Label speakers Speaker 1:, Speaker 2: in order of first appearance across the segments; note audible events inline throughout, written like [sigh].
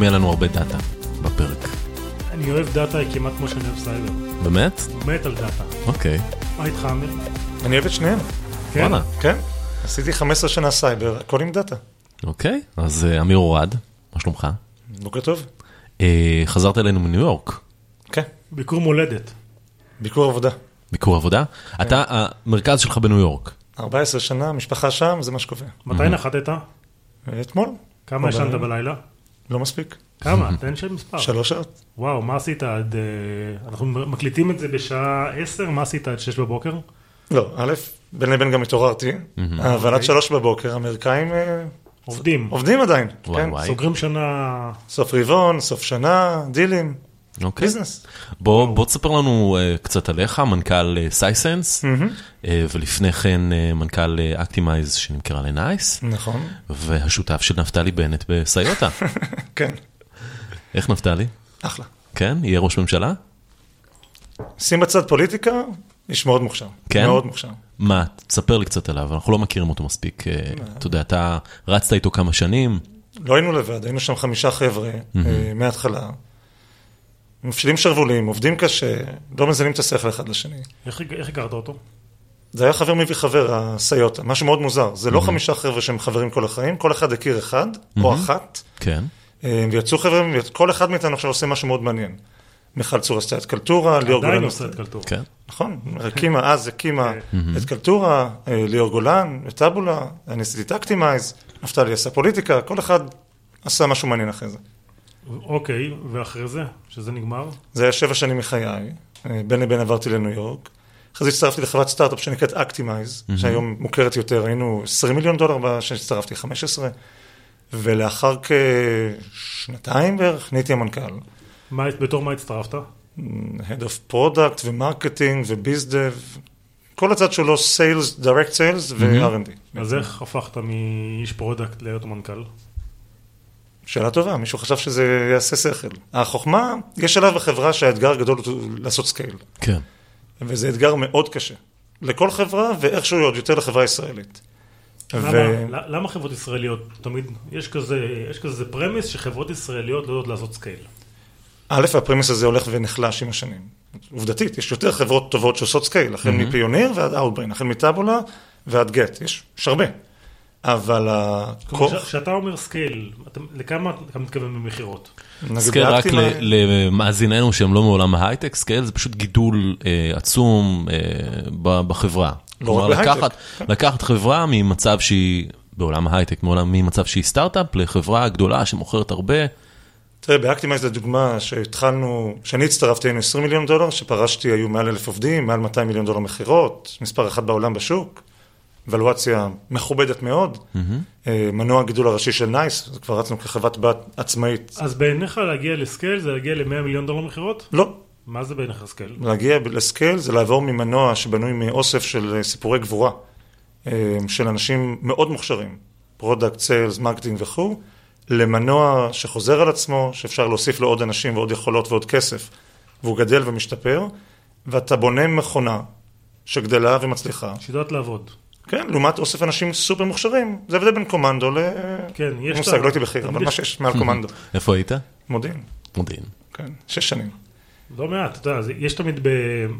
Speaker 1: היום יהיה לנו הרבה דאטה בפרק.
Speaker 2: אני אוהב דאטה כמעט כמו שאני אוהב סייבר.
Speaker 1: באמת?
Speaker 2: מת על דאטה.
Speaker 1: אוקיי.
Speaker 2: מה איתך, אמיר?
Speaker 3: אני אוהב את שניהם,
Speaker 2: כן?
Speaker 1: וואלה.
Speaker 3: כן. עשיתי 15 שנה סייבר, הכל עם דאטה.
Speaker 1: אוקיי, אז אה, אמיר אורד, מה שלומך?
Speaker 3: בוקר טוב.
Speaker 1: אה, חזרת אלינו מניו יורק,
Speaker 3: כן,
Speaker 2: ביקור מולדת.
Speaker 3: ביקור עבודה.
Speaker 1: ביקור עבודה. אתה, המרכז שלך בניו יורק.
Speaker 3: 14 שנה, משפחה שם, זה מה שקובע.
Speaker 2: מתי נחתת?
Speaker 3: אתמול,
Speaker 2: כמה ישנת בלילה?
Speaker 3: לא מספיק.
Speaker 2: כמה? תן שם מספר.
Speaker 3: שלוש שעות.
Speaker 2: וואו, מה עשית עד... אה, אנחנו מקליטים את זה בשעה 10, מה עשית עד 6 בבוקר?
Speaker 3: לא, א', בין לבין גם התעוררתי, אבל עד
Speaker 2: אוקיי.
Speaker 3: שלוש בבוקר, האמריקאים אה,
Speaker 2: עובדים.
Speaker 3: עובדים עדיין. כן.
Speaker 2: סוגרים שנה...
Speaker 3: סוף רבעון, סוף שנה, דילים,
Speaker 1: אוקיי.
Speaker 3: ביזנס.
Speaker 1: בוא, בוא תספר לנו אה, קצת עליך, מנכ"ל סייסנס, ולפני כן אה, מנכ"ל אקטימייז שנמכרה לנייס,
Speaker 3: נכון,
Speaker 1: והשותף של נפתלי בנט בסיוטה. [laughs]
Speaker 3: כן,
Speaker 1: איך נפתלי?
Speaker 3: אחלה.
Speaker 1: כן? יהיה ראש ממשלה?
Speaker 3: שים בצד פוליטיקה, איש מאוד מוכשר.
Speaker 1: כן?
Speaker 3: מאוד מוכשר.
Speaker 1: מה, תספר לי קצת עליו, אנחנו לא מכירים אותו מספיק. אה, אתה יודע, אתה רצת איתו כמה שנים,
Speaker 3: לא היינו לבד, היינו שם חמישה חבר'ה אה, מההתחלה. מפשילים שרוולים, עובדים קשה, לא מזיינים את השכל אחד לשני.
Speaker 2: איך איך הכרת אותו?
Speaker 3: זה היה חבר מביא חבר, הסיוטה, משהו מאוד מוזר. זה לא חמישה חבר'ה שהם חברים כל החיים, כל אחד הכיר אחד או אחת,
Speaker 1: כן?
Speaker 3: אה, ויצאו חבר'ה, כל אחד מאיתנו עכשיו עושה משהו מאוד מעניין. מיכל צור עשתה את קלטורה, ליאור
Speaker 2: עדיין
Speaker 3: גולן
Speaker 2: עושה
Speaker 3: עשתה
Speaker 2: את קלטור.
Speaker 1: כן.
Speaker 3: נכון, הקימה, אז הקימה את קלטורה, אה, ליאור גולן, את טאבולה, אני עשיתי את אקטימייז, נפתלי עשה פוליטיקה, כל אחד עשה משהו מעניין אחרי זה.
Speaker 2: אוקיי, ואחרי זה, שזה נגמר?
Speaker 3: זה היה שבע שנים מחיי, אה, בין לבין עברתי לניו יורק. אחרי זה הצטרפתי לחברת סטארט-אפ שנקראת אקטימייז, שהיום מוכרת יותר, היינו 20 מיליון דולר כשהצטרפתי, 15, ולאחר כשנתיים בערך נהייתי המנכ"ל.
Speaker 2: מה, בתור מה הצטרפת?
Speaker 3: Head of Product ו marketing ו bizdev, כל הצד לא Sales, Direct Sales ו-R&D.
Speaker 2: אז איך הפכת מאיש product להיות מנכ"ל?
Speaker 3: שאלה טובה, מישהו חשב שזה יעשה שכל. החוכמה, יש שלב בחברה שהאתגר הגדול הוא לעשות scale.
Speaker 1: כן.
Speaker 3: וזה אתגר מאוד קשה. לכל חברה, ואיכשהו עוד יותר לחברה ישראלית.
Speaker 2: למה,
Speaker 3: ו...
Speaker 2: ל- למה חברות ישראליות תמיד, יש כזה, יש כזה premise שחברות ישראליות לא יודעות לעשות scale.
Speaker 3: א', ה premise הזה הולך ונחלש עם השנים. עובדתית, יש יותר חברות טובות שעושות scale, החל מפיוניר ועד אאוטבריין, החל מטאבולה ועד גט, יש, יש הרבה. אבל
Speaker 2: כלומר,
Speaker 3: הכוח,
Speaker 2: כש- כשאתה אומר scale, לכמה אתה מתכוון במכירות?
Speaker 1: scale רק למאזיננו שהם לא מעולם ההייטק, scale זה פשוט גידול אה, עצום אה, בחברה.
Speaker 3: לא רק בהייטק,
Speaker 1: לקחת, לקחת חברה ממצב שהיא, בעולם ההייטק, מעולם, ממצב שהיא סטארט-אפ לחברה גדולה שמוכרת הרבה.
Speaker 3: תראה, באקטימייז לדוגמה, שהתחלנו, כשאני הצטרפתי היינו 20 מיליון דולר, שפרשתי היו מעל אלף עובדים, מעל 200 מיליון דולר מכירות, מספר אחד בעולם בשוק, ולואציה מכובדת מאוד, אה, מנוע הגידול הראשי של נייס, כבר רצנו כחברת בת עצמאית.
Speaker 2: אז בעיניך להגיע ל scale זה להגיע ל-100 מיליון דולר מכירות?
Speaker 3: לא,
Speaker 2: מה זה בעיניך scale?
Speaker 3: להגיע ל scale זה לעבור ממנוע שבנוי מאוסף של אה, סיפורי גבורה, אה, של אנשים מאוד מוכשרים, product, sales, marketing וכו', למנוע שחוזר על עצמו, שאפשר להוסיף לו עוד אנשים ועוד יכולות ועוד כסף, והוא גדל ומשתפר, ואתה בונה מכונה שגדלה ומצליחה,
Speaker 2: שיודעת לעבוד.
Speaker 3: כן, לעומת אוסף אנשים סופר מוכשרים, זה הבדל בין קומנדו ל...
Speaker 2: כן, יש...
Speaker 3: מושג, לא הייתי בכיר, אבל מה
Speaker 2: יש-
Speaker 3: שיש מעל קומנדו,
Speaker 1: איפה היית?
Speaker 3: מודיעין,
Speaker 1: מודיעין.
Speaker 3: כן, שש שנים.
Speaker 2: לא מעט, אתה יודע, זה- יש תמיד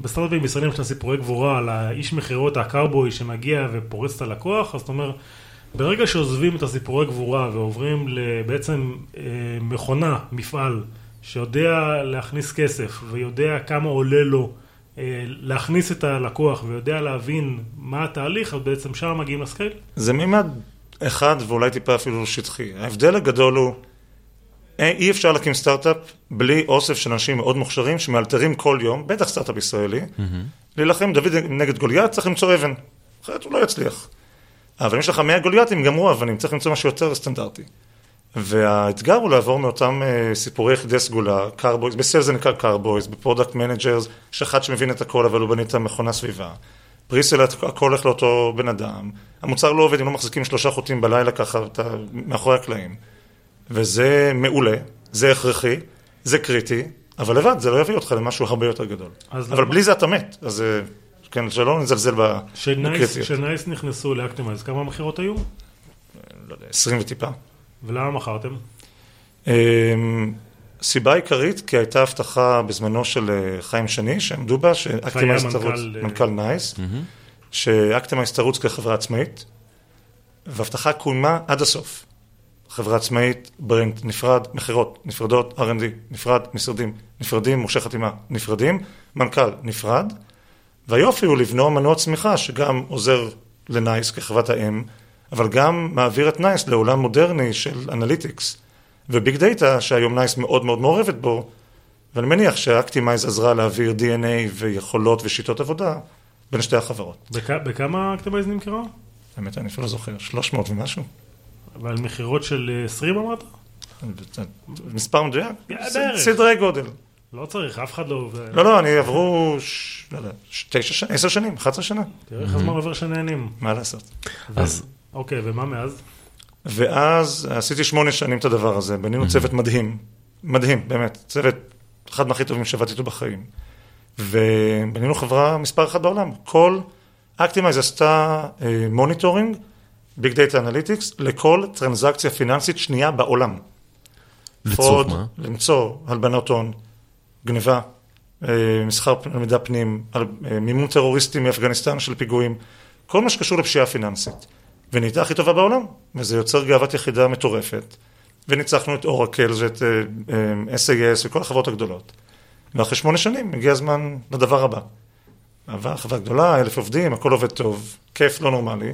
Speaker 2: בסטארט-אפים ישראלים יש סיפורי גבורה על האיש מכירות, הקארבוי שמגיע ופורץ את הלקוח, אז אתה אומר, ברגע שעוזבים את הסיפורי גבורה ועוברים בעצם מכונה, מפעל, שיודע להכניס כסף ויודע כמה עולה לו אה, להכניס את הלקוח ויודע להבין מה התהליך, אז בעצם שם מגיעים לסקייל?
Speaker 3: זה מימד אחד ואולי טיפה אפילו שטחי. ההבדל הגדול הוא, אה, אי אפשר להקים סטארט-אפ בלי אוסף של אנשים מאוד מוכשרים שמאלתרים כל יום, בטח סטארט-אפ ישראלי, להילחם דוד נגד גוליית, צריך למצוא אבן, אחרת הוא לא יצליח. אבל אם יש לך 100 גולייתים, גם הוא אבנים, צריך למצוא משהו יותר סטנדרטי. והאתגר הוא לעבור מאותם אה, סיפורי יחידי סגולה, cowboys, ב sales זה נקרא cowboys, ב product managers, יש אחד שמבין את הכל אבל הוא בנית מכונה סביבה. pre-sale, הכל הולך לאותו בן אדם, המוצר לא עובד אם לא מחזיקים שלושה חוטים בלילה ככה, אתה מאחורי הקלעים. וזה מעולה, זה הכרחי, זה קריטי, אבל לבד זה לא יביא אותך למשהו הרבה יותר גדול. אבל
Speaker 2: למה-
Speaker 3: בלי זה אתה מת, אז אה, כן, שלא נזלזל בקריטיות.
Speaker 2: כשנייס נכנסו לאקטימייז, כמה מכירות היו?
Speaker 3: לא יודע, 20 וטיפה.
Speaker 2: ולמה מכרתם?
Speaker 3: אמ, סיבה עיקרית, כי הייתה הבטחה בזמנו של אה, חיים שני, שעמדו בה, שאקטימייז
Speaker 2: מנכ"ל,
Speaker 3: תרוץ,
Speaker 2: אה,
Speaker 3: מנכ"ל נייס, שאקטימייז תרוץ כחברה עצמאית, והבטחה קוימה עד הסוף. חברה עצמאית, brand נפרד, מכירות נפרדות, R&D נפרד, משרדים נפרדים, מורשי חתימה נפרדים, מנכ"ל נפרד, והיופי הוא לבנות מנוע צמיחה שגם עוזר לנייס כחברת האם, אבל גם מעביר את נייס לעולם מודרני של analytics ו big data, שהיום נייס מאוד מאוד מעורבת בו, ואני מניח שהאקטימייז עזרה להעביר DNA ויכולות ושיטות עבודה בין שתי החברות.
Speaker 2: בכ- בכמה אקטימייז נמכרה?
Speaker 3: באמת, אני אפילו לא זוכר, 300 ומשהו.
Speaker 2: ועל מכירות של אה, 20 אמרת?
Speaker 3: מספר מדויק? סדרי גודל.
Speaker 2: לא צריך, אף אחד לא...
Speaker 3: לא, לא, אני עברו, לא יודע, ש- תשע שנים, עשר שנים, 11 שנה,
Speaker 2: תראה איך הזמן עובר שנהנים.
Speaker 3: מה לעשות.
Speaker 1: אז
Speaker 2: אוקיי, ומה מאז?
Speaker 3: ואז עשיתי שמונה שנים את הדבר הזה, בנינו צוות מדהים, מדהים, באמת, צוות אחד מהכי טובים שעבדתי איתו בחיים. ובנינו חברה מספר אחת בעולם. כל Actimize עשתה monitoring, big data analytics, לכל טרנזקציה פיננסית שנייה בעולם.
Speaker 1: לצורך מה?
Speaker 3: למצוא הלבנות הון, גניבה, אה, מסחר מידע פנים, על- אה, מימון טרוריסטים מאפגניסטן של פיגועים, כל מה שקשור לפשיעה פיננסית. ונהייתה הכי טובה בעולם, וזה יוצר גאוות יחידה מטורפת. וניצחנו את אורקל ואת אה, אה, SAS וכל החברות הגדולות. ואחרי שמונה שנים הגיע הזמן לדבר הבא. עבר חברה גדולה, אלף עובדים, הכל עובד טוב, כיף לא נורמלי.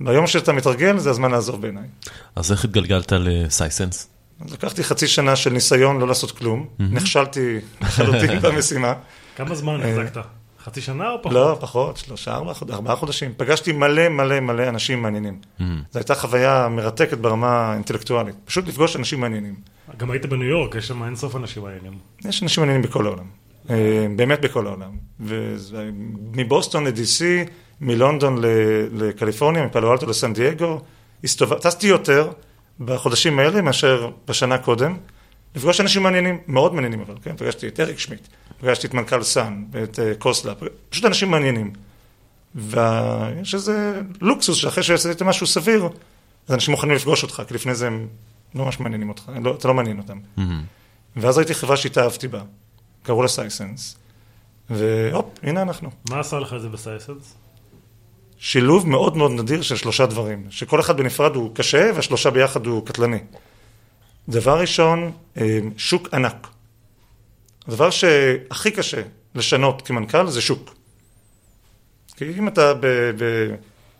Speaker 3: ביום שאתה מתרגל זה הזמן לעזוב בעיניי.
Speaker 1: אז איך התגלגלת לסייסנס?
Speaker 3: אז לקחתי חצי שנה של ניסיון לא לעשות כלום, נכשלתי לחלוטין [laughs] במשימה.
Speaker 2: כמה זמן החזקת? חצי שנה או פחות?
Speaker 3: לא, פחות, שלושה, ארבעה, חוד- ארבעה חודשים. פגשתי מלא מלא מלא אנשים מעניינים. זו הייתה חוויה מרתקת ברמה האינטלקטואלית. פשוט לפגוש אנשים מעניינים.
Speaker 2: גם היית בניו יורק, יש שם אינסוף אנשים מעניינים.
Speaker 3: יש אנשים מעניינים בכל העולם. אה, באמת בכל העולם. וזה- מבוסטון ל-DC, מלונדון לקליפורניה, מפאלו אלטו לסן דייגו, הסתובב- טסתי יותר בחודשים האלה מאשר בשנה קודם. לפגוש אנשים מעניינים, מאוד מעניינים אבל, כן? פגשתי את אריק שמיט, פגשתי את מנכ"ל Sun ואת אה, קוסלה, פשוט אנשים מעניינים. ויש איזה לוקסוס שאחרי שעשית משהו סביר, אז אנשים מוכנים לפגוש אותך, כי לפני זה הם לא ממש מעניינים אותך, לא, אתה לא מעניין אותם. ואז ראיתי חברה שהתאהבתי בה, קראו לה Sisense, והופ, הנה אנחנו.
Speaker 2: מה עשה לך את זה בסייסנס?
Speaker 3: שילוב מאוד מאוד נדיר של שלושה דברים, שכל אחד בנפרד הוא קשה והשלושה ביחד הוא קטלני. דבר ראשון, אה, שוק ענק. הדבר שהכי קשה לשנות כמנכ"ל זה שוק. כי אם אתה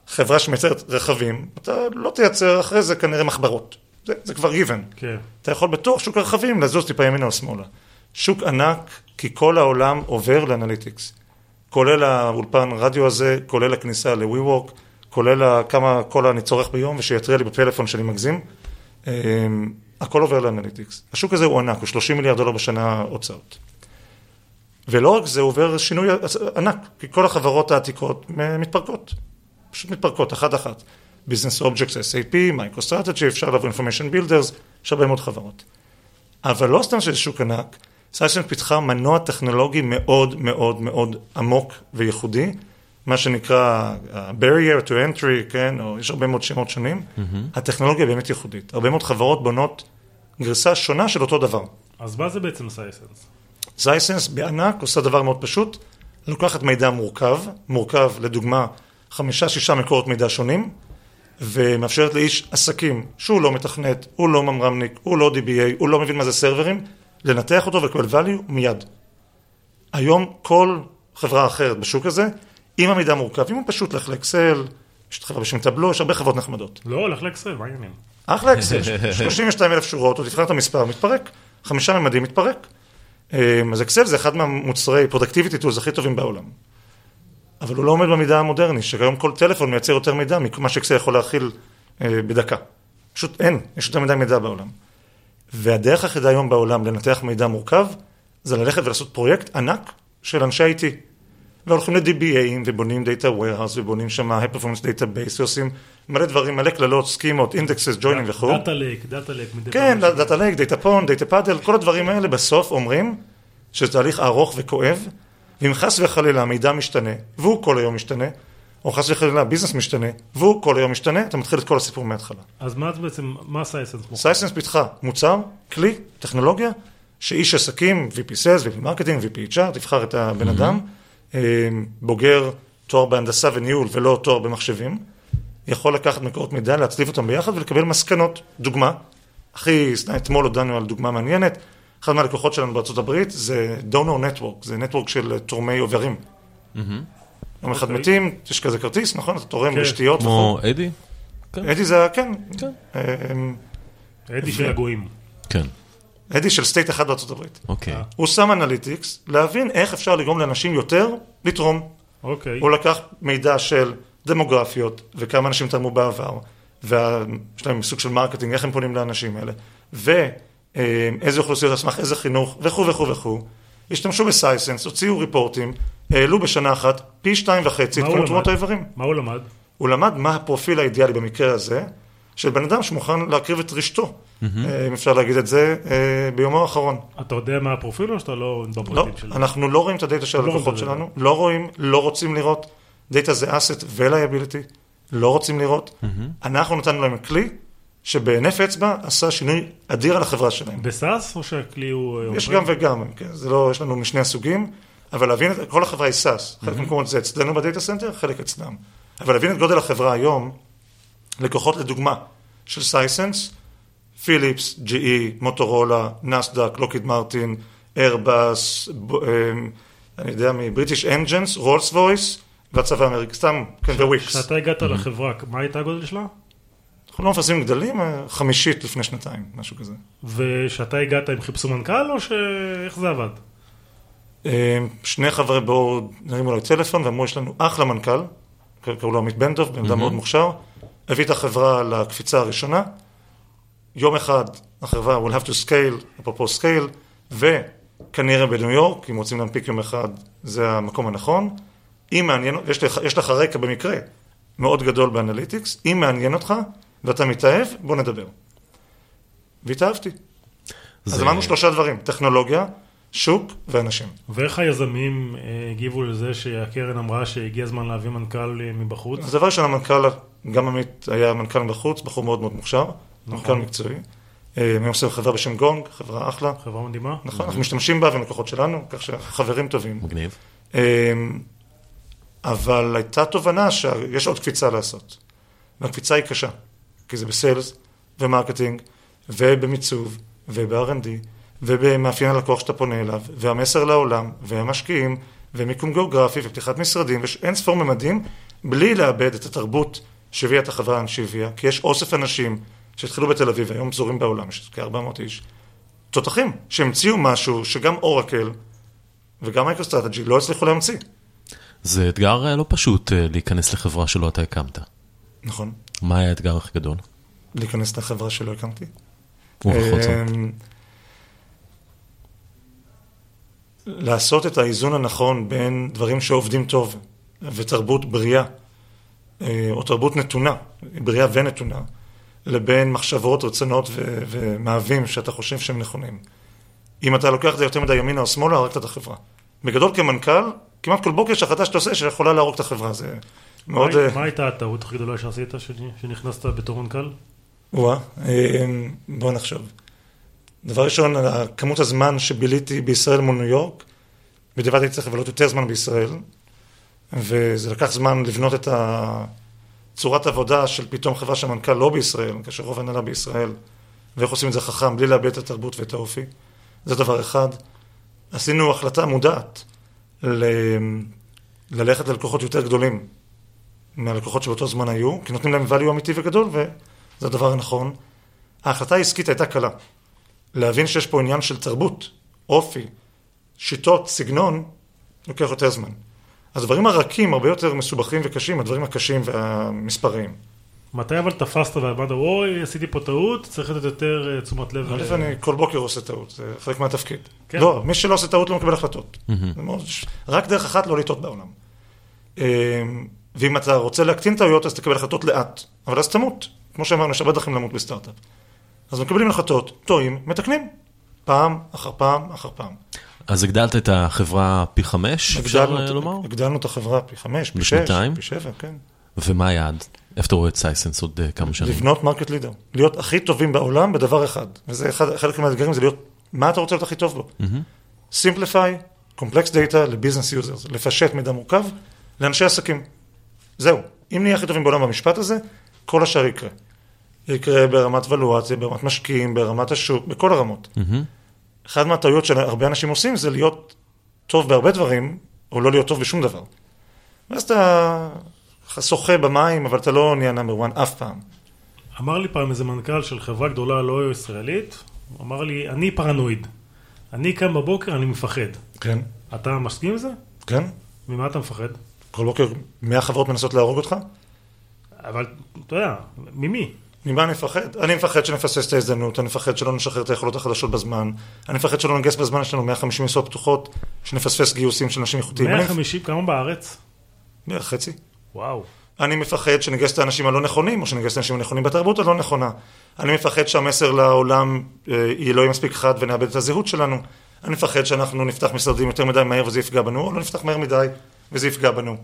Speaker 3: בחברה שמייצרת רכבים, אתה לא תייצר אחרי זה כנראה מחברות. זה, זה כבר given.
Speaker 2: כן.
Speaker 3: אתה יכול בתוך שוק הרכבים לזוז טיפה ימינה או שמאלה. שוק ענק, כי כל העולם עובר לאנליטיקס. כולל האולפן רדיו הזה, כולל הכניסה ל-WeWork, כולל כמה call אני צורך ביום ושיתריע לי בפלאפון שאני מגזים. הכל עובר ל analytics. השוק הזה הוא ענק, הוא 30 מיליארד דולר בשנה הוצאות. ולא רק זה, עובר שינוי ענק, כי כל החברות העתיקות מתפרקות. פשוט מתפרקות, אחת-אחת. Business Objects, SAP, MicroStrategy, אפשר לבוא Information Builders, יש הרבה מאוד חברות. אבל לא סתם שזה שוק ענק, סייסן פיתחה מנוע טכנולוגי מאוד מאוד מאוד עמוק וייחודי, מה שנקרא uh, barrier to entry, כן, או יש הרבה מאוד שמות שונים, mm-hmm. הטכנולוגיה באמת ייחודית. הרבה מאוד חברות בונות גרסה שונה של אותו דבר.
Speaker 2: אז מה זה בעצם סייסנס?
Speaker 3: זייסנס בענק עושה דבר מאוד פשוט, לוקחת מידע מורכב, מורכב לדוגמה חמישה-שישה מקורות מידע שונים, ומאפשרת לאיש עסקים שהוא לא מתכנת, הוא לא ממרמניק, הוא לא DBA, הוא לא מבין מה זה סרברים, לנתח אותו ולקבל value מיד. היום כל חברה אחרת בשוק הזה, עם המידע מורכב, אם הוא פשוט לך לאקסל, יש את חברה בשם Tableau, יש הרבה חברות נחמדות.
Speaker 2: לא, הולך לאקסל, מה העניינים?
Speaker 3: אחלה אקסל, 32 אלף שורות, או תבחר את המספר, מתפרק, חמישה ממדים מתפרק. אמ, אז אקסל זה אחד מהמוצרי productivity tools הכי טובים בעולם. אבל הוא לא עומד במידע המודרני, שכיום כל טלפון מייצר יותר מידע ממה שאקסל יכול להכיל אה, בדקה. פשוט אין, יש יותר מדי מידע בעולם. והדרך היחידה היום בעולם לנתח מידע מורכב, זה ללכת ולעשות פרויקט ענק של אנשי IT. והולכים ל-DBAים ובונים Data Warehouse ובונים שם High Performance Database ועושים מלא דברים, מלא קללות, סכימות, indexes, joinים וכו'.
Speaker 2: דאטה לייק, דאטה לייק.
Speaker 3: כן, דאטה לייק, דאטה פון, דאטה פאדל, כל הדברים האלה בסוף אומרים שזה תהליך ארוך וכואב, ואם חס וחלילה המידע משתנה, והוא כל היום משתנה, או חס וחלילה ה business משתנה, והוא כל היום משתנה, אתה מתחיל את כל הסיפור מההתחלה.
Speaker 2: אז מה בעצם, מה סייסנס?
Speaker 3: סייסנס פיתחה מוצר, כלי, טכנולוגיה, שאיש עסקים, VP Sales, VP Marketing, VP HR, תבחר את הבן אדם, אה, בוגר תואר בהנדסה וניהול ולא תואר במחשבים, יכול לקחת מקורות מידע, להצליב אותם ביחד ולקבל מסקנות. דוגמה, הכי, אתמול הודענו על דוגמה מעניינת, אחד מהלקוחות שלנו בארצות הברית זה donor network, זה network של תורמי איברים. יום אחד
Speaker 2: אוקיי.
Speaker 3: מתים, יש כזה כרטיס, נכון? אתה תורם
Speaker 2: כן.
Speaker 3: לשתיות.
Speaker 1: כמו אדי?
Speaker 3: אדי זה, כן.
Speaker 1: כן.
Speaker 3: אמ,
Speaker 2: אדי של הגויים.
Speaker 1: כן,
Speaker 3: אדי של state אחד בארצות הברית.
Speaker 1: אוקיי.
Speaker 3: הוא שם analytics, להבין איך אפשר לגרום לאנשים יותר לתרום.
Speaker 2: אוקיי.
Speaker 3: הוא לקח מידע של דמוגרפיות, וכמה אנשים תרמו בעבר, ויש להם סוג של marketing, איך הם פונים לאנשים האלה, ואיזה אוכלוסיות על סמך איזה חינוך, וכו' וכו' וכו'. השתמשו ב Sisense, הוציאו reportים, העלו בשנה אחת פי שתיים וחצי את
Speaker 2: מה הוא
Speaker 3: כמות תרומות
Speaker 2: למד?
Speaker 3: האיברים.
Speaker 2: מה הוא למד?
Speaker 3: הוא למד מה הפרופיל האידיאלי במקרה הזה, של בן אדם שמוכן להקריב את ריאתו, אה, אם אפשר להגיד את זה, אה, ביומו האחרון.
Speaker 2: אתה יודע מה הפרופיל או שאתה לא
Speaker 3: לא,
Speaker 2: בפרטים שלו?
Speaker 3: אנחנו לא רואים את ה data של
Speaker 2: לא
Speaker 3: הלקוחות. שלנו, לא רואים, לא רוצים לראות. data זה asset ו liability, לא רוצים לראות. אנחנו נתנו להם כלי שבהינף אצבע עשה שינוי אדיר על החברה שלהם.
Speaker 2: ב SaaS או שהכלי הוא... אה,
Speaker 3: יש
Speaker 2: עובד?
Speaker 3: גם וגם, כן, זה לא, יש לנו משני הסוגים, אבל להבין, את- כל החברה היא SaaS, חלק מהמקומות זה אצלנו ב data center, חלק אצלם. אבל להבין את גודל החברה היום, לקוחות לדוגמה של Sisense, Philips, GE, מוטורולה, Nasdaq, Lockheed Martin, Airbus, אמ, אני יודע מבריטיש אנג'נס, Rolls-Royce, והצבא האמריקאי, סתם, כן, וויקס.
Speaker 2: כשאתה הגעת לחברה, מה הייתה הגודל שלה?
Speaker 3: אנחנו לא מפרסמים גדלים, אה, חמישית לפני שנתיים, משהו כזה.
Speaker 2: וכשאתה הגעת הם חיפשו מנכ"ל או שאיך זה עבד?
Speaker 3: אה, שני חברי בורד הרימו אליי טלפון ואמרו, יש לנו אחלה מנכ"ל, קראו לו עמית בן דב, בן אדם מאוד מוכשר, הביא את החברה לקפיצה הראשונה, יום אחד החברה will have to scale, אפרופו scale, וכנראה בניו יורק, אם רוצים להנפיק יום אחד, זה המקום הנכון. אם מעניין, יש לך, יש לך רקע במקרה מאוד גדול באנליטיקס, אם מעניין אותך ואתה מתאהב, בוא נדבר. והתאהבתי. אז
Speaker 1: זה-
Speaker 3: אמרנו שלושה דברים, טכנולוגיה, שוק ואנשים.
Speaker 2: ואיך היזמים אה, הגיבו לזה שהקרן אמרה שהגיע הזמן להביא מנכ"ל אה, מבחוץ?
Speaker 3: אז דבר ראשון, המנכ"ל, גם עמית היה מנכ"ל בחוץ, בחור מאוד מאוד מוכשר, מנכ"ל מקצועי. אה, אני עושה חברה בשם גונג, חברה אחלה.
Speaker 2: חברה מדהימה?
Speaker 3: נכון, אנחנו משתמשים בה והם לקוחות שלנו, כך שחברים טובים.
Speaker 1: מגניב.
Speaker 3: אה, אבל הייתה תובנה שיש עוד קפיצה לעשות. והקפיצה היא קשה, כי זה ב sales ו marketing ובמיצוב וב-R&D ובמאפיין הלקוח שאתה פונה אליו והמסר לעולם והמשקיעים ומיקום גיאוגרפי ופתיחת משרדים ויש אין ספור ממדים בלי לאבד את התרבות שהביאה את החברה שהביאה, כי יש אוסף אנשים שהתחילו בתל אביב, היום פזורים בעולם, יש כ-400 איש, תותחים שהמציאו משהו שגם אורקל וגם MicroStrategy לא הצליחו להמציא.
Speaker 1: זה אתגר אה, לא פשוט אה, להיכנס לחברה שלא אתה הקמת.
Speaker 3: נכון.
Speaker 1: מה היה האתגר הכי גדול?
Speaker 3: להיכנס לחברה שלא הקמתי.
Speaker 1: ובכל זאת.
Speaker 3: אמ, לעשות את האיזון הנכון בין דברים שעובדים טוב ותרבות בריאה, אה, או תרבות נתונה, בריאה ונתונה, לבין מחשבות, רצונות ו- ומאווים שאתה חושב שהם נכונים. אם אתה לוקח את זה יותר מדי ימינה או שמאלה, הרגת את החברה. בגדול כמנכ"ל, כמעט כל בוקר יש החלטה שאתה עושה שיכולה להרוג את החברה. זה מאוד...
Speaker 2: מה-
Speaker 3: אה,
Speaker 2: מה הייתה הטעות הכי גדולה שעשית שנ- שנכנסת בתור מנכ"ל?
Speaker 3: וואה, אמ, בוא נחשוב. דבר ראשון, כמות הזמן שביליתי בישראל מול ניו יורק, בדיעבד הייתי צריך לבלות יותר זמן בישראל, וזה לקח זמן לבנות את צורת עבודה של פתאום חברה שהמנכ"ל לא בישראל, כאשר רוב ההנהלה בישראל, ואיך עושים את זה חכם, בלי לאבד את התרבות ואת האופי. זה דבר אחד. עשינו החלטה מודעת ל... ללכת ללקוחות יותר גדולים מהלקוחות שבאותו זמן היו, כי נותנים להם value אמיתי וגדול, וזה הדבר הנכון. ההחלטה העסקית הייתה קלה. להבין שיש פה עניין של תרבות, אופי, שיטות, סגנון, לוקח יותר זמן. אז הדברים הרכים הרבה יותר מסובכים וקשים, הדברים הקשים והמספריים.
Speaker 2: מתי אבל תפסת ואמרת, אוי, עשיתי פה טעות, צריך לתת יותר אה, תשומת לב.
Speaker 3: א',
Speaker 2: אה,
Speaker 3: אני כל בוקר עושה טעות, זה חלק מהתפקיד.
Speaker 2: כן.
Speaker 3: לא, מי שלא עושה טעות לא מקבל החלטות. רק דרך אחת לא לטעות בעולם. אמ, ואם אתה רוצה להקטין טעויות, אז תקבל החלטות לאט. אבל אז תמות. כמו שאמרנו, יש הרבה דרכים למות בסטארט-אפ. אז מקבלים החלטות, טועים, מתקנים. פעם אחר פעם אחר פעם.
Speaker 1: אז הגדלת את החברה פי חמש, אפשר
Speaker 3: את-
Speaker 1: לומר?
Speaker 3: הגדלנו את החברה פי חמש, פי שש? פי שבע, כן.
Speaker 1: ומה היעד? איפה אתה רואה את Sisense עוד אה, כמה שנים?
Speaker 3: לבנות market leader. להיות הכי טובים בעולם בדבר אחד. וזה אחד, חלק מהאתגרים, זה להיות, מה אתה רוצה להיות הכי טוב בו? simplify, complex data ל business users. לפשט מידע מורכב לאנשי עסקים. זהו. אם נהיה הכי טובים בעולם במשפט הזה, כל השאר יקרה. יקרה ברמת valuציה, ברמת משקיעים, ברמת השוק, בכל הרמות.
Speaker 1: מהמם.
Speaker 3: אחת מהטעויות שהרבה אנשים עושים זה להיות טוב בהרבה דברים, או לא להיות טוב בשום דבר. ואז אתה שוחה במים, אבל אתה לא נהיה נאמר 1 אף פעם.
Speaker 2: אמר לי פעם איזה מנכ"ל של חברה גדולה לא ישראלית, הוא אמר לי, אני פרנואיד. אני קם בבוקר, אני מפחד.
Speaker 3: כן,
Speaker 2: אתה מסכים עם זה?
Speaker 3: כן.
Speaker 2: ממה אתה מפחד?
Speaker 3: כל בוקר 100 חברות מנסות להרוג אותך?
Speaker 2: אבל, אתה יודע, ממי?
Speaker 3: ממה אני מפחד? אני מפחד שנפסס את ההזדמנות, אני מפחד שלא נשחרר את היכולות החדשות בזמן, אני מפחד שלא נגייס בזמן, יש לנו 150 משרות פתוחות, שנפספס גיוסים של אנשים איכותיים. אני-
Speaker 2: 150, כמה בארץ?
Speaker 3: בערך חצי.
Speaker 2: וואו.
Speaker 3: אני מפחד שנגייס את האנשים הלא נכונים, או שנגייס את האנשים הנכונים בתרבות הלא נכונה. אני מפחד שהמסר לעולם אה, יהיה לא יהיה מספיק חד ונאבד את הזהות שלנו. אני מפחד שאנחנו נפתח משרדים יותר מדי מהר וזה יפגע בנו, או לא נפתח מהר מדי וזה יפגע בנו.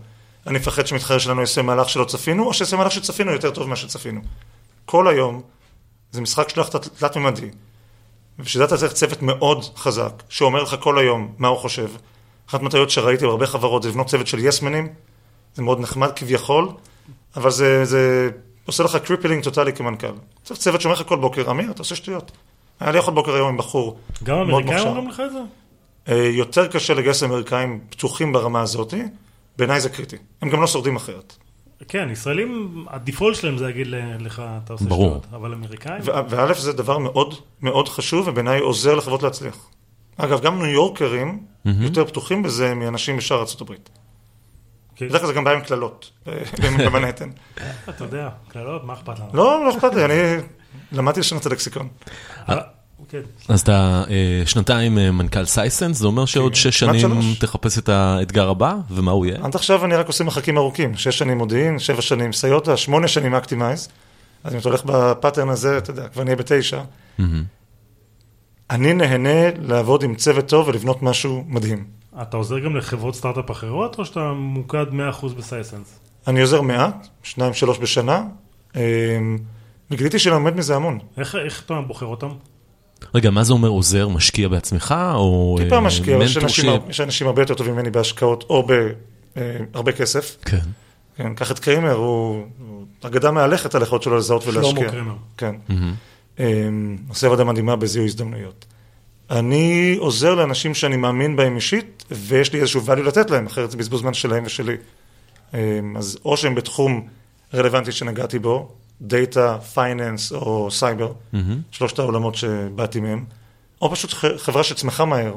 Speaker 3: אני מפחד שמתחרה שלנו יעשה מהלך שלא צפינו, או שיעשה מהלך שצפינו יותר טוב ממה שצפינו. כל היום זה משחק שלך תלת-ממדי. ובשביל זה אתה צריך צוות מאוד חזק, שאומר לך כל היום מה הוא חושב. אחת מהטעויות שראיתי בהרבה חברות זה לבנות צוות של yes men ים, זה מאוד נחמד כביכול, אבל זה, זה עושה לך crippling טוטאלי כמנכ"ל. צריך צוות שאומר לך כל בוקר, אמיר, אתה עושה שטויות. היה לי ויכוח בוקר היום עם בחור.
Speaker 2: גם
Speaker 3: מאוד
Speaker 2: אמריקאים
Speaker 3: מוכשר.
Speaker 2: אומרים לך את זה?
Speaker 3: אה, יותר קשה לגייס אמריקאים פתוחים ברמה הזאת, בעיניי זה קריטי. הם גם לא שורדים אחרת.
Speaker 2: כן, ישראלים, הדיפולט שלהם זה להגיד לך, אתה עושה
Speaker 1: ברור.
Speaker 2: שטויות. אבל אמריקאים?
Speaker 3: וא' זה דבר מאוד מאוד חשוב, ובעיניי עוזר לחברות להצליח. אגב, גם ניו יורקרים יותר פתוחים בזה מאנשים בשאר ארצות הברית.
Speaker 2: כן.
Speaker 3: בדרך כלל זה גם בא עם קללות, אה, במנהטן.
Speaker 2: אתה יודע, קללות, מה אכפת לנו?
Speaker 3: לא, לא אכפת לי, אני למדתי לשנות את הלקסיקון.
Speaker 2: כן.
Speaker 1: אז אתה אה, שנתיים אה, מנכ"ל סייסנס, זה אומר שעוד שש
Speaker 3: כמעט
Speaker 1: שנים
Speaker 3: שלוש.
Speaker 1: תחפש את האתגר הבא, ומה הוא יהיה?
Speaker 3: עד עכשיו אני רק עושה מרחקים ארוכים, שש שנים מודיעין, שבע שנים סיוטה, שמונה שנים Actimize. אז אם אתה הולך ב pattern הזה, אתה יודע, כבר נהיה בתשע. אני נהנה לעבוד עם צוות טוב ולבנות משהו מדהים.
Speaker 2: אתה עוזר גם לחברות סטארט-אפ אחרות, או שאתה ממוקד 100% ב Sisense?
Speaker 3: אני עוזר מעט, שניים, שלוש בשנה, אמ, וגיליתי שאני לומד מזה המון.
Speaker 2: איך איך אתה בוחר אותם?
Speaker 1: רגע, מה זה אומר עוזר? משקיע בעצמך, או
Speaker 3: טיפה
Speaker 1: אה,
Speaker 3: משקיע, יש אנשים, הרבה יותר טובים ממני בהשקעות או בהרבה כסף.
Speaker 1: כן.
Speaker 3: כן, קח את קרמר, הוא אגדה מהלכת על היכולת שלו לזהות ולהשקיע.
Speaker 2: שלמה קרמר.
Speaker 3: כן.
Speaker 1: מהמם.
Speaker 3: אמ, עושה עבודה מדהימה בזיהוי הזדמנויות. אני עוזר לאנשים שאני מאמין בהם אישית, ויש לי איזשהו value לתת להם, אחרת זה בזבוז זמן שלהם ושלי. אמ, אז או שהם בתחום רלוונטי שנגעתי בו, דאטה, finance או סייבר,
Speaker 1: מהמם.
Speaker 3: שלושת העולמות שבאתי מהם, או פשוט חברה שצמחה מהר.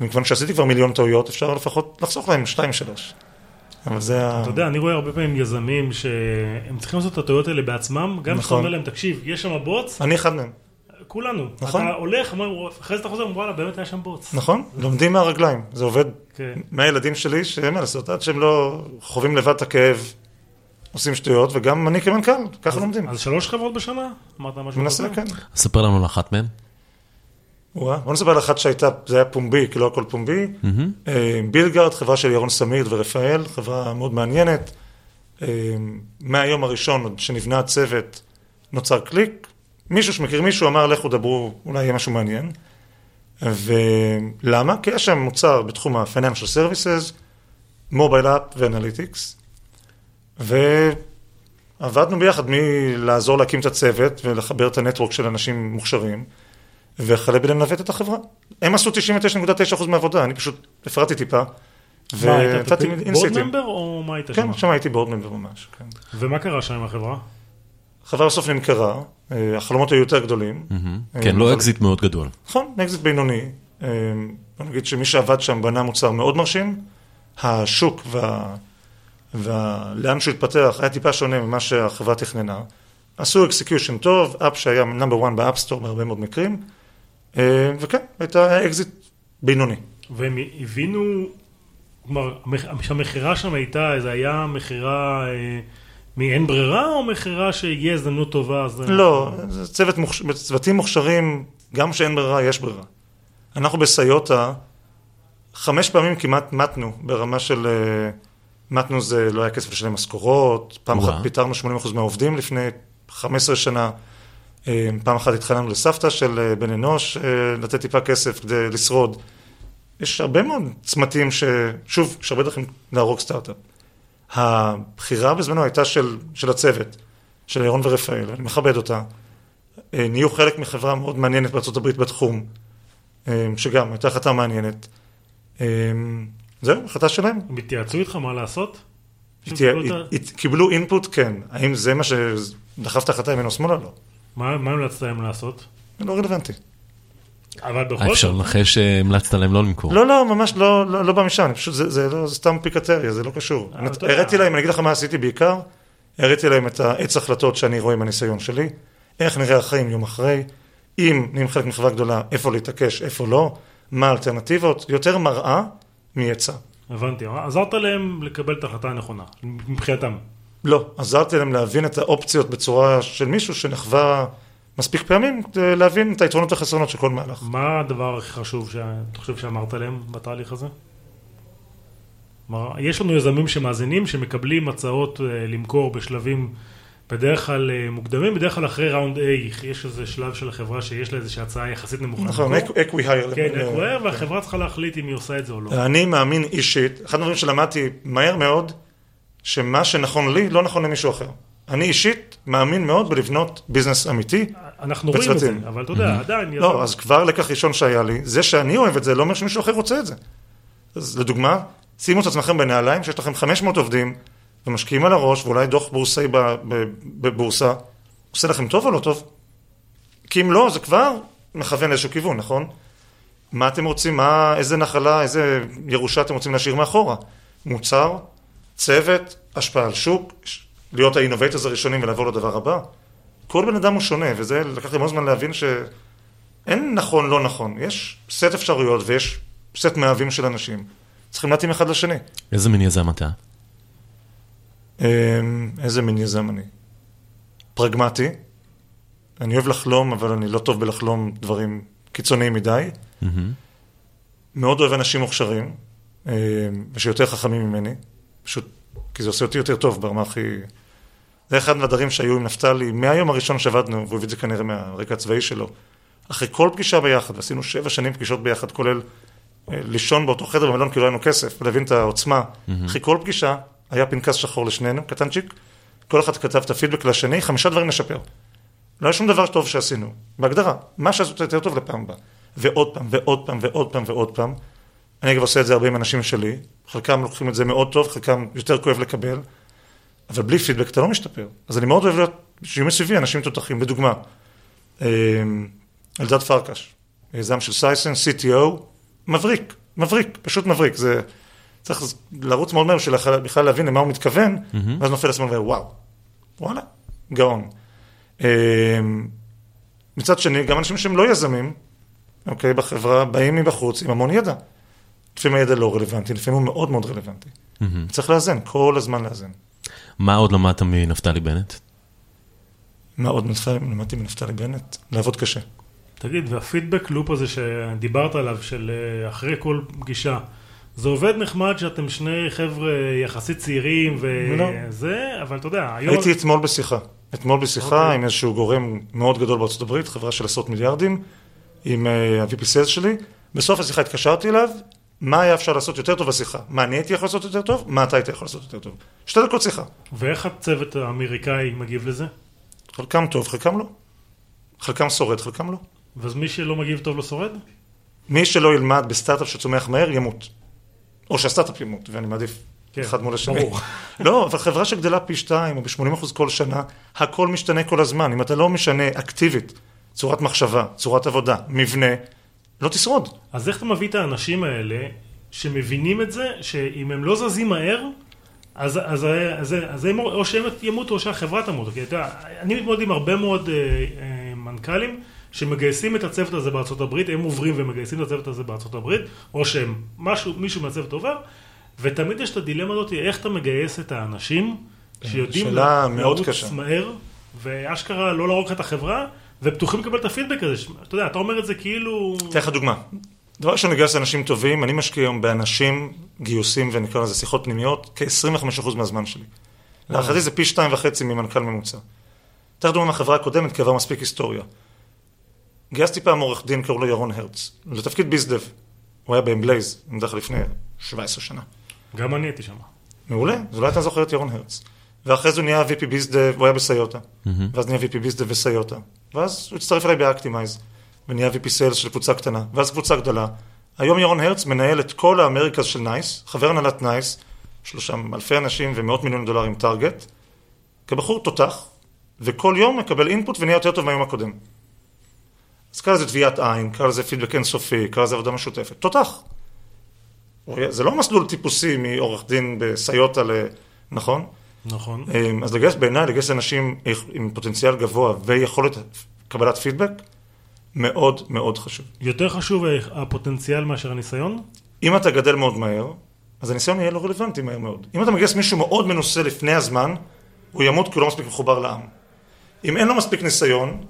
Speaker 3: ומכיוון שעשיתי כבר מיליון טעויות, אפשר לפחות לחסוך להם שתיים, שלוש. אבל זה ה...
Speaker 2: אתה יודע, אני רואה הרבה פעמים יזמים שהם צריכים לעשות את הטעויות האלה בעצמם, גם כשאתה
Speaker 3: נכון.
Speaker 2: אומר להם, תקשיב, יש שם בוץ,
Speaker 3: אני אחד מהם,
Speaker 2: כולנו.
Speaker 3: נכון.
Speaker 2: אתה הולך, אומר, אחרי זה אתה חוזר, וואלה, באמת היה שם בוץ.
Speaker 3: נכון? [laughs] לומדים מהרגליים, זה עובד
Speaker 2: כן.
Speaker 3: מהילדים שלי, שאין מה לעשות, עד שהם לא חווים לבד את הכאב, עושים שטויות, וגם אני כמנכ"ל, ככה לומדים.
Speaker 2: אז שלוש חברות בשנה? אמרת משהו
Speaker 3: מנסה,
Speaker 2: כזה?
Speaker 3: כן.
Speaker 1: ספר לנו על אחת מהן.
Speaker 3: בוא נספר על אחת שהייתה, זה היה פומבי, כי לא הכל פומבי. אה, BillGuard, חברה של ירון סמיד ורפאל, חברה מאוד מעניינת. אה, מהיום הראשון עוד שנבנה הצוות, נוצר קליק. מישהו שמכיר מישהו אמר, לכו דברו, אולי יהיה משהו מעניין. ולמה? כי יש שם מוצר בתחום ה-Financial Services, mobile app ו analytics. ועבדנו ביחד מלעזור להקים את הצוות ולחבר את ה network של אנשים מוכשרים, וכלה בלנווט את החברה. הם עשו 99.9% מהעבודה, אני פשוט הפרעתי טיפה.
Speaker 2: מה, היית
Speaker 3: ונתתי board.
Speaker 2: member או מה היית שם?
Speaker 3: כן, שם הייתי board member ממש, כן.
Speaker 2: ומה קרה שם עם החברה?
Speaker 3: החברה בסוף נמכרה, אה, החלומות היו יותר גדולים. אה,
Speaker 1: כן, לא אקזיט מאוד גדול.
Speaker 3: נכון, אקזיט בינוני. אה, בוא נגיד שמי שעבד שם בנה מוצר מאוד מרשים. השוק וה... ולאן שהוא התפתח היה טיפה שונה ממה שהחברה תכננה. עשו execution טוב, app שהיה number 1 ב App Store בהרבה מאוד מקרים. אה, וכן, הייתה אקזיט בינוני.
Speaker 2: והם הבינו, כלומר, המכ- שהמכירה שם הייתה, זה היה מכירה אה, מאין ברירה, או מכירה שהגיעה הזדמנות טובה? אז...
Speaker 3: לא, צוות מוכש... צוותים מוכשרים, גם כשאין ברירה, יש ברירה. אנחנו בסיוטה חמש פעמים כמעט מתנו, ברמה של... אה, מתנו זה לא היה כסף לשלם משכורות, פעם. אחת פיטרנו 80% מהעובדים לפני 15 שנה, אה, פעם אחת התחננו לסבתא של אה, בן אנוש אה, לתת טיפה כסף כדי לשרוד. יש הרבה מאוד צמתים ש... שוב, יש הרבה דרכים להרוג סטארט-אפ. הבחירה בזמנו הייתה של, של הצוות, של ירון ורפאל, אני מכבד אותה. נהיו חלק מחברה מאוד מעניינת הברית בתחום, שגם הייתה החלטה מעניינת. אה, זהו, החלטה שלהם.
Speaker 2: הם התייעצו איתך מה לעשות? קיבלו
Speaker 3: אינפוט, כן. האם זה מה שדחף את ההחלטה ימינו שמאלה? לא.
Speaker 2: מה מה המלצת להם לעשות?
Speaker 3: זה לא רלוונטי.
Speaker 2: אבל בכל
Speaker 1: אה, אפשר
Speaker 2: זאת,
Speaker 1: לנחש שהמלצת להם לא למכור.
Speaker 3: לא, לא, ממש לא, לא, לא בא משם, פשוט, זה, זה, לא, זה סתם פיקטריה, זה לא קשור.
Speaker 2: יודע-
Speaker 3: הראיתי להם, אני אגיד לך מה עשיתי בעיקר, הראיתי להם את העץ החלטות שאני רואה עם הניסיון שלי, איך נראה החיים יום אחרי, אם נהיים חלק מחברה גדולה, איפה להתעקש, איפה לא, מה האלטרנטיבות, יותר מראה מעצה.
Speaker 2: הבנתי, עזרת להם לקבל את ההחלטה הנכונה, מבחינתם.
Speaker 3: לא, עזרתי להם להבין את האופציות בצורה של מישהו שנחווה מספיק פעמים, כדי להבין את היתרונות והחסרונות של כל מהלך.
Speaker 2: מה הדבר הכי חשוב שאתה חושב שאמרת להם בתהליך הזה? יש לנו יזמים שמאזינים, שמקבלים הצעות אה, למכור בשלבים בדרך כלל אה, מוקדמים, בדרך כלל אחרי round A, יש איזה שלב של החברה שיש לה איזושהי הצעה יחסית נמוכה.
Speaker 3: נכון. acqui-hire.
Speaker 2: כן, acqui-hire, והחברה צריכה להחליט אם היא עושה את זה או לא.
Speaker 3: אני מאמין אישית, אחד הדברים שלמדתי מהר מאוד, שמה שנכון לי לא נכון למישהו אחר. אני אישית מאמין מאוד בלבנות business אמיתי.
Speaker 2: אנחנו רואים את זה. אבל אתה יודע, עדיין, יזם-
Speaker 3: לא, אז כבר לקח ראשון שהיה לי, זה שאני אוהב את זה לא אומר שמישהו אחר רוצה את זה. אז לדוגמה, שימו את עצמכם בנעליים שיש לכם 500 עובדים ומשקיעים על הראש ואולי דוח בורסאי בבורסה, עושה לכם טוב או לא טוב? כי אם לא, זה כבר מכוון לאיזשהו כיוון, נכון? מה אתם רוצים, מה, איזה נחלה, איזה ירושה אתם רוצים להשאיר מאחורה? מוצר, צוות, השפעה על שוק, להיות ה innovators הראשונים ולעבור לדבר הבא. כל בן אדם הוא שונה, וזה לקח לי מאוד זמן להבין שאין נכון, לא נכון. יש סט אפשרויות ויש סט מאהבים של אנשים. צריכים להתאים אחד לשני.
Speaker 1: איזה מין יזם אתה?
Speaker 3: אמ, איזה מין יזם אני? פרגמטי. אני אוהב לחלום, אבל אני לא טוב בלחלום דברים קיצוניים מדי.
Speaker 1: מהמם.
Speaker 3: מאוד אוהב אנשים מוכשרים, אמ, ושיותר חכמים ממני. פשוט, כי זה עושה אותי יותר טוב ברמה הכי... זה אחד מהדברים שהיו עם נפתלי מהיום הראשון שעבדנו, והוא הביא את זה כנראה מהרקע הצבאי שלו. אחרי כל פגישה ביחד, ועשינו שבע שנים פגישות ביחד, כולל אה, לישון באותו חדר במלון כי לא היה לנו כסף, ולהבין את העוצמה. אחרי כל פגישה היה פנקס שחור לשנינו, קטנצ'יק, כל אחד כתב את הפידבק לשני, חמישה דברים לשפר. לא היה שום דבר טוב שעשינו, בהגדרה. מה שעשו יותר טוב לפעם הבאה. ועוד פעם, ועוד פעם, ועוד פעם, ועוד פעם. אני אגב עושה את זה הרבה עם אנשים שלי, חלקם לוקחים את זה מאוד טוב, חלקם יותר כואב לקבל, אבל בלי פידבק אתה לא משתפר. אז אני מאוד אוהב להיות, שיהיו מסביבי אנשים תותחים. לדוגמה, אה, אלדד פרקש, יזם של סייסן, CTO, מבריק, מבריק, פשוט מבריק. זה צריך לרוץ מאוד מהר בשביל בכלל להבין למה הוא מתכוון, ואז נופל לשמאל ואומר, וואו, וואלה, גאון. אה, מצד שני, גם אנשים שהם לא יזמים, אוקיי, בחברה, באים מבחוץ עם המון ידע. לפעמים הידע לא רלוונטי, לפעמים הוא מאוד מאוד רלוונטי.
Speaker 1: מהמם.
Speaker 3: צריך לאזן, כל הזמן לאזן.
Speaker 1: מה עוד למדת מנפתלי בנט?
Speaker 3: מה עוד למדתי מנפתלי בנט? לעבוד קשה.
Speaker 2: תגיד, והפידבק לופ הזה שדיברת עליו, של אה, אחרי כל פגישה, זה עובד נחמד שאתם שני חבר'ה יחסית צעירים
Speaker 3: לא.
Speaker 2: וזה, אבל אתה יודע, היום...
Speaker 3: הייתי אתמול בשיחה. אתמול בשיחה
Speaker 2: אוקיי.
Speaker 3: עם איזשהו גורם מאוד גדול בארצות הברית, חברה של עשרות מיליארדים, עם אה, ה-VP Sales שלי. בסוף השיחה התקשרתי אליו, מה היה אפשר לעשות יותר טוב בשיחה? מה אני הייתי יכול לעשות יותר טוב? מה אתה היית יכול לעשות יותר טוב? שתי דקות שיחה.
Speaker 2: ואיך הצוות האמריקאי מגיב לזה?
Speaker 3: חלקם טוב, חלקם לא. חלקם שורד, חלקם לא.
Speaker 2: ואז מי שלא מגיב טוב לא שורד?
Speaker 3: מי שלא ילמד בסטארט-אפ שצומח מהר, ימות. או שהסטארט-אפ ימות, ואני מעדיף
Speaker 2: כן,
Speaker 3: אחד מול השני.
Speaker 2: ברור. [laughs]
Speaker 3: לא, אבל חברה שגדלה פי שתיים או ב-80% כל שנה, הכל משתנה כל הזמן. אם אתה לא משנה אקטיבית צורת מחשבה, צורת עבודה, מבנה, לא תשרוד.
Speaker 2: אז איך אתה מביא את האנשים האלה שמבינים את זה, שאם הם לא זזים מהר, אז, אז, אז, אז הם או שהם ימותו או שהחברה תמות. כי אתה יודע, אני מתמודד עם הרבה מאוד אה, אה, מנכ"לים שמגייסים את הצוות הזה בארצות הברית, הם עוברים ומגייסים את הצוות הזה בארצות הברית, או שהם, משהו, מישהו מהצוות עובר, ותמיד יש את הדילמה הזאת, איך אתה מגייס את האנשים שיודעים
Speaker 3: שאלה מאוד
Speaker 2: לרוץ
Speaker 3: קשה.
Speaker 2: מהר, ואשכרה לא להרוג לך את החברה, ופתוחים לקבל את הפידבק הזה. אתה יודע, אתה אומר את זה כאילו...
Speaker 3: אתן לך דוגמה. דבר ראשון, לגייס אנשים טובים, אני משקיע היום באנשים, גיוסים ונקרא לזה שיחות פנימיות, כ-25% מהזמן שלי. להערכתי זה פי שתיים וחצי ממנכ"ל ממוצע. אתן דוגמא מהחברה הקודמת, כי עבר מספיק היסטוריה. גייסתי פעם עורך דין, קראו לו ירון הרץ, לתפקיד ביזדב. הוא היה באמבלייז, אני מדבר לפני 17 שנה.
Speaker 2: גם אני הייתי שם.
Speaker 3: מעולה, אז אולי אתה זוכר את ירון הרץ. ואחרי זה הוא נהיה VP bizdev, הוא היה בסיוטה. ואז נהיה VP bizdev ב Cyota. ואז הוא הצטרף אליי ב Actimize, ונהיה VP sales של קבוצה קטנה, ואז קבוצה גדולה. היום ירון הרץ מנהל את כל ה Americas של NICE, חבר הנהלת NICE, יש לו שם אלפי אנשים ומאות מיליון דולרים target, בחור תותח, וכל יום מקבל input ונהיה יותר טוב מהיום הקודם. אז קרא לזה טביעת עין, קרא לזה פידבק אינסופי, קרא לזה עבודה משותפת. תותח. זה לא מסלול טיפוסי מעורך דין בסיוטה ל... נכון?
Speaker 2: נכון.
Speaker 3: אמ, אז לגייס בעיניי, לגייס אנשים עם פוטנציאל גבוה ויכולת קבלת פידבק, מאוד מאוד חשוב.
Speaker 2: יותר חשוב הפוטנציאל מאשר הניסיון?
Speaker 3: אם אתה גדל מאוד מהר, אז הניסיון יהיה לא רלוונטי מהר מאוד. אם אתה מגייס מישהו מאוד מנוסה לפני הזמן, הוא ימות כי הוא לא מספיק מחובר לעם. אם אין לו מספיק ניסיון,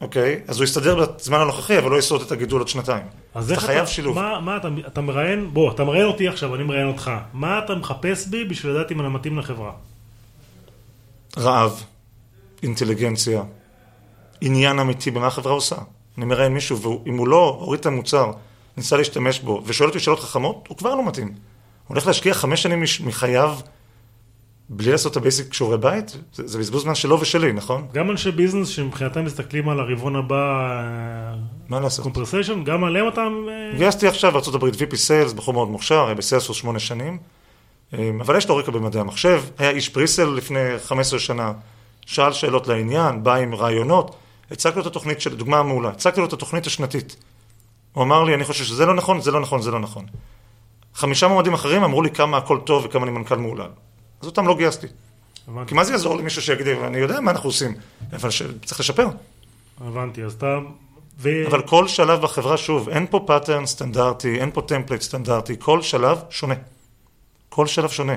Speaker 3: אוקיי, אז הוא יסתדר בזמן הנוכחי, אבל לא ישרוד את הגידול עוד שנתיים.
Speaker 2: אז
Speaker 3: אתה חייב שילוב.
Speaker 2: מה, מה אתה, אתה מראיין, בוא, אתה מראיין אותי עכשיו, אני מראיין אותך. מה אתה מחפש בי בשביל לדעת אם אני מתאים לחברה?
Speaker 3: רעב, אינטליגנציה, עניין אמיתי במה החברה עושה. אני מראיין מישהו, ואם הוא לא הוריד את המוצר, ניסה להשתמש בו, ושואל אותי שאלות חכמות, הוא כבר לא מתאים. הוא הולך להשקיע חמש שנים מחייו בלי לעשות את ה basic שיעורי בית, זה, זה בזבוז זמן שלו ושלי, נכון?
Speaker 2: גם אנשי business שמבחינתם מסתכלים על הרבעון הבא,
Speaker 3: מה לעשות?
Speaker 2: compensation, גם עליהם אותם... אה,
Speaker 3: גייסתי עכשיו בארה"ב VP sales, בחור מאוד מוכשר, היה ב Salesforce שמונה שנים, אמ, אבל יש לו רקע במדעי המחשב, היה איש presale לפני 15 שנה, שאל שאלות לעניין, בא עם רעיונות, הצגתי לו את התוכנית של, דוגמה מעולה, הצגתי לו את התוכנית השנתית. הוא אמר לי, אני חושב שזה לא נכון, זה לא נכון, זה לא נכון. חמישה מועמדים אחרים אמרו לי כמה הכל טוב וכמה אני מנכ"ל מהולל. אז אותם לא גייסתי.
Speaker 2: הבנתי.
Speaker 3: כי מה זה יעזור למישהו שיגיד, אני יודע מה אנחנו עושים, אבל ש... צריך לשפר.
Speaker 2: הבנתי, אז אתה... ו...
Speaker 3: אבל כל שלב בחברה, שוב, אין פה pattern סטנדרטי, אין פה template סטנדרטי, כל שלב שונה. כל שלב שונה.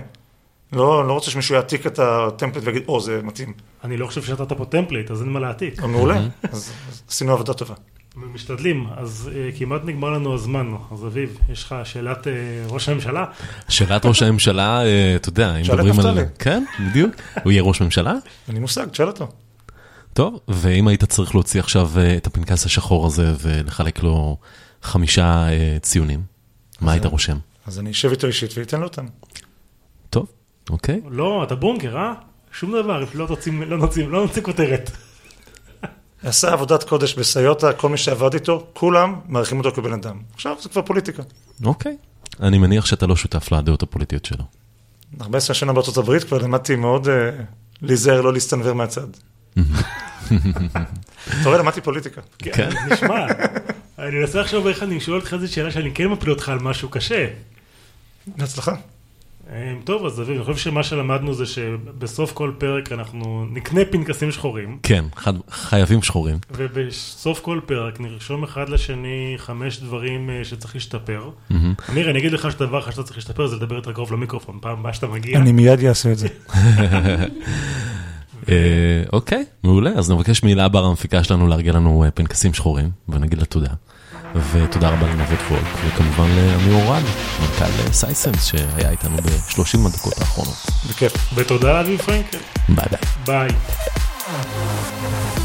Speaker 3: לא, אני לא רוצה שמישהו יעתיק את ה template ויגיד, או, זה מתאים.
Speaker 2: אני לא חושב שנתת פה template, אז אין מה להעתיק.
Speaker 3: מעולה, אז אז עשינו עבודה טובה.
Speaker 2: משתדלים, אז uh, כמעט נגמר לנו הזמן. אז אביב, יש לך שאלת uh, ראש הממשלה?
Speaker 1: שאלת ראש הממשלה, אה, אתה יודע, אם מדברים על... כן, בדיוק. הוא יהיה ראש ממשלה?
Speaker 3: אין לי מושג, תשאל אותו.
Speaker 1: טוב, ואם היית צריך להוציא עכשיו את הפנקס השחור הזה ולחלק לו חמישה ציונים, מה היית רושם?
Speaker 3: אז אני אשב איתו אישית ואתן לו אותם.
Speaker 1: טוב, אוקיי.
Speaker 2: לא, אתה בונקר, אה? שום דבר, לא תוציא, לא לא נוציא כותרת.
Speaker 3: עשה עבודת קודש בסיוטה, כל מי שעבד איתו, כולם מעריכים אותו כבן אדם. עכשיו זה כבר פוליטיקה.
Speaker 1: אוקיי. אני מניח שאתה לא שותף לדעות הפוליטיות שלו.
Speaker 3: 14 שנה בארצות הברית כבר למדתי מאוד אה, להיזהר, לא להסתנוור מהצד. אתה רואה, למדתי פוליטיקה.
Speaker 1: כן.
Speaker 2: נשמע, אני מנסה לחשוב איך אני שואל אותך איזו שאלה שאני כן מפיל אותך על משהו קשה.
Speaker 3: בהצלחה.
Speaker 2: אה, טוב, אז אביב, אני חושב שמה שלמדנו זה שבסוף כל פרק אנחנו נקנה פנקסים שחורים,
Speaker 1: כן, חד- חייבים שחורים.
Speaker 2: ובסוף כל פרק נרשום אחד לשני חמש דברים אה, שצריך להשתפר. אמיר, אני אגיד לך שדבר אחד שאתה צריך להשתפר זה לדבר יותר קרוב למיקרופון, פעם הבאה שאתה מגיע.
Speaker 3: אני מיד אעשה את זה. [laughs]
Speaker 1: אה, אוקיי, מעולה. אז נבקש מהילה בר המפיקה שלנו לארגן לנו אה, פנקסים שחורים, ונגיד לה תודה. ותודה רבה לנבות וולק, וכמובן לאמיר אורד, מנכ"ל Sisense, שהיה איתנו ב-30 הדקות האחרונות.
Speaker 3: בכיף.
Speaker 2: ותודה לאביב פרנקל.
Speaker 1: ביי ביי.
Speaker 2: ביי.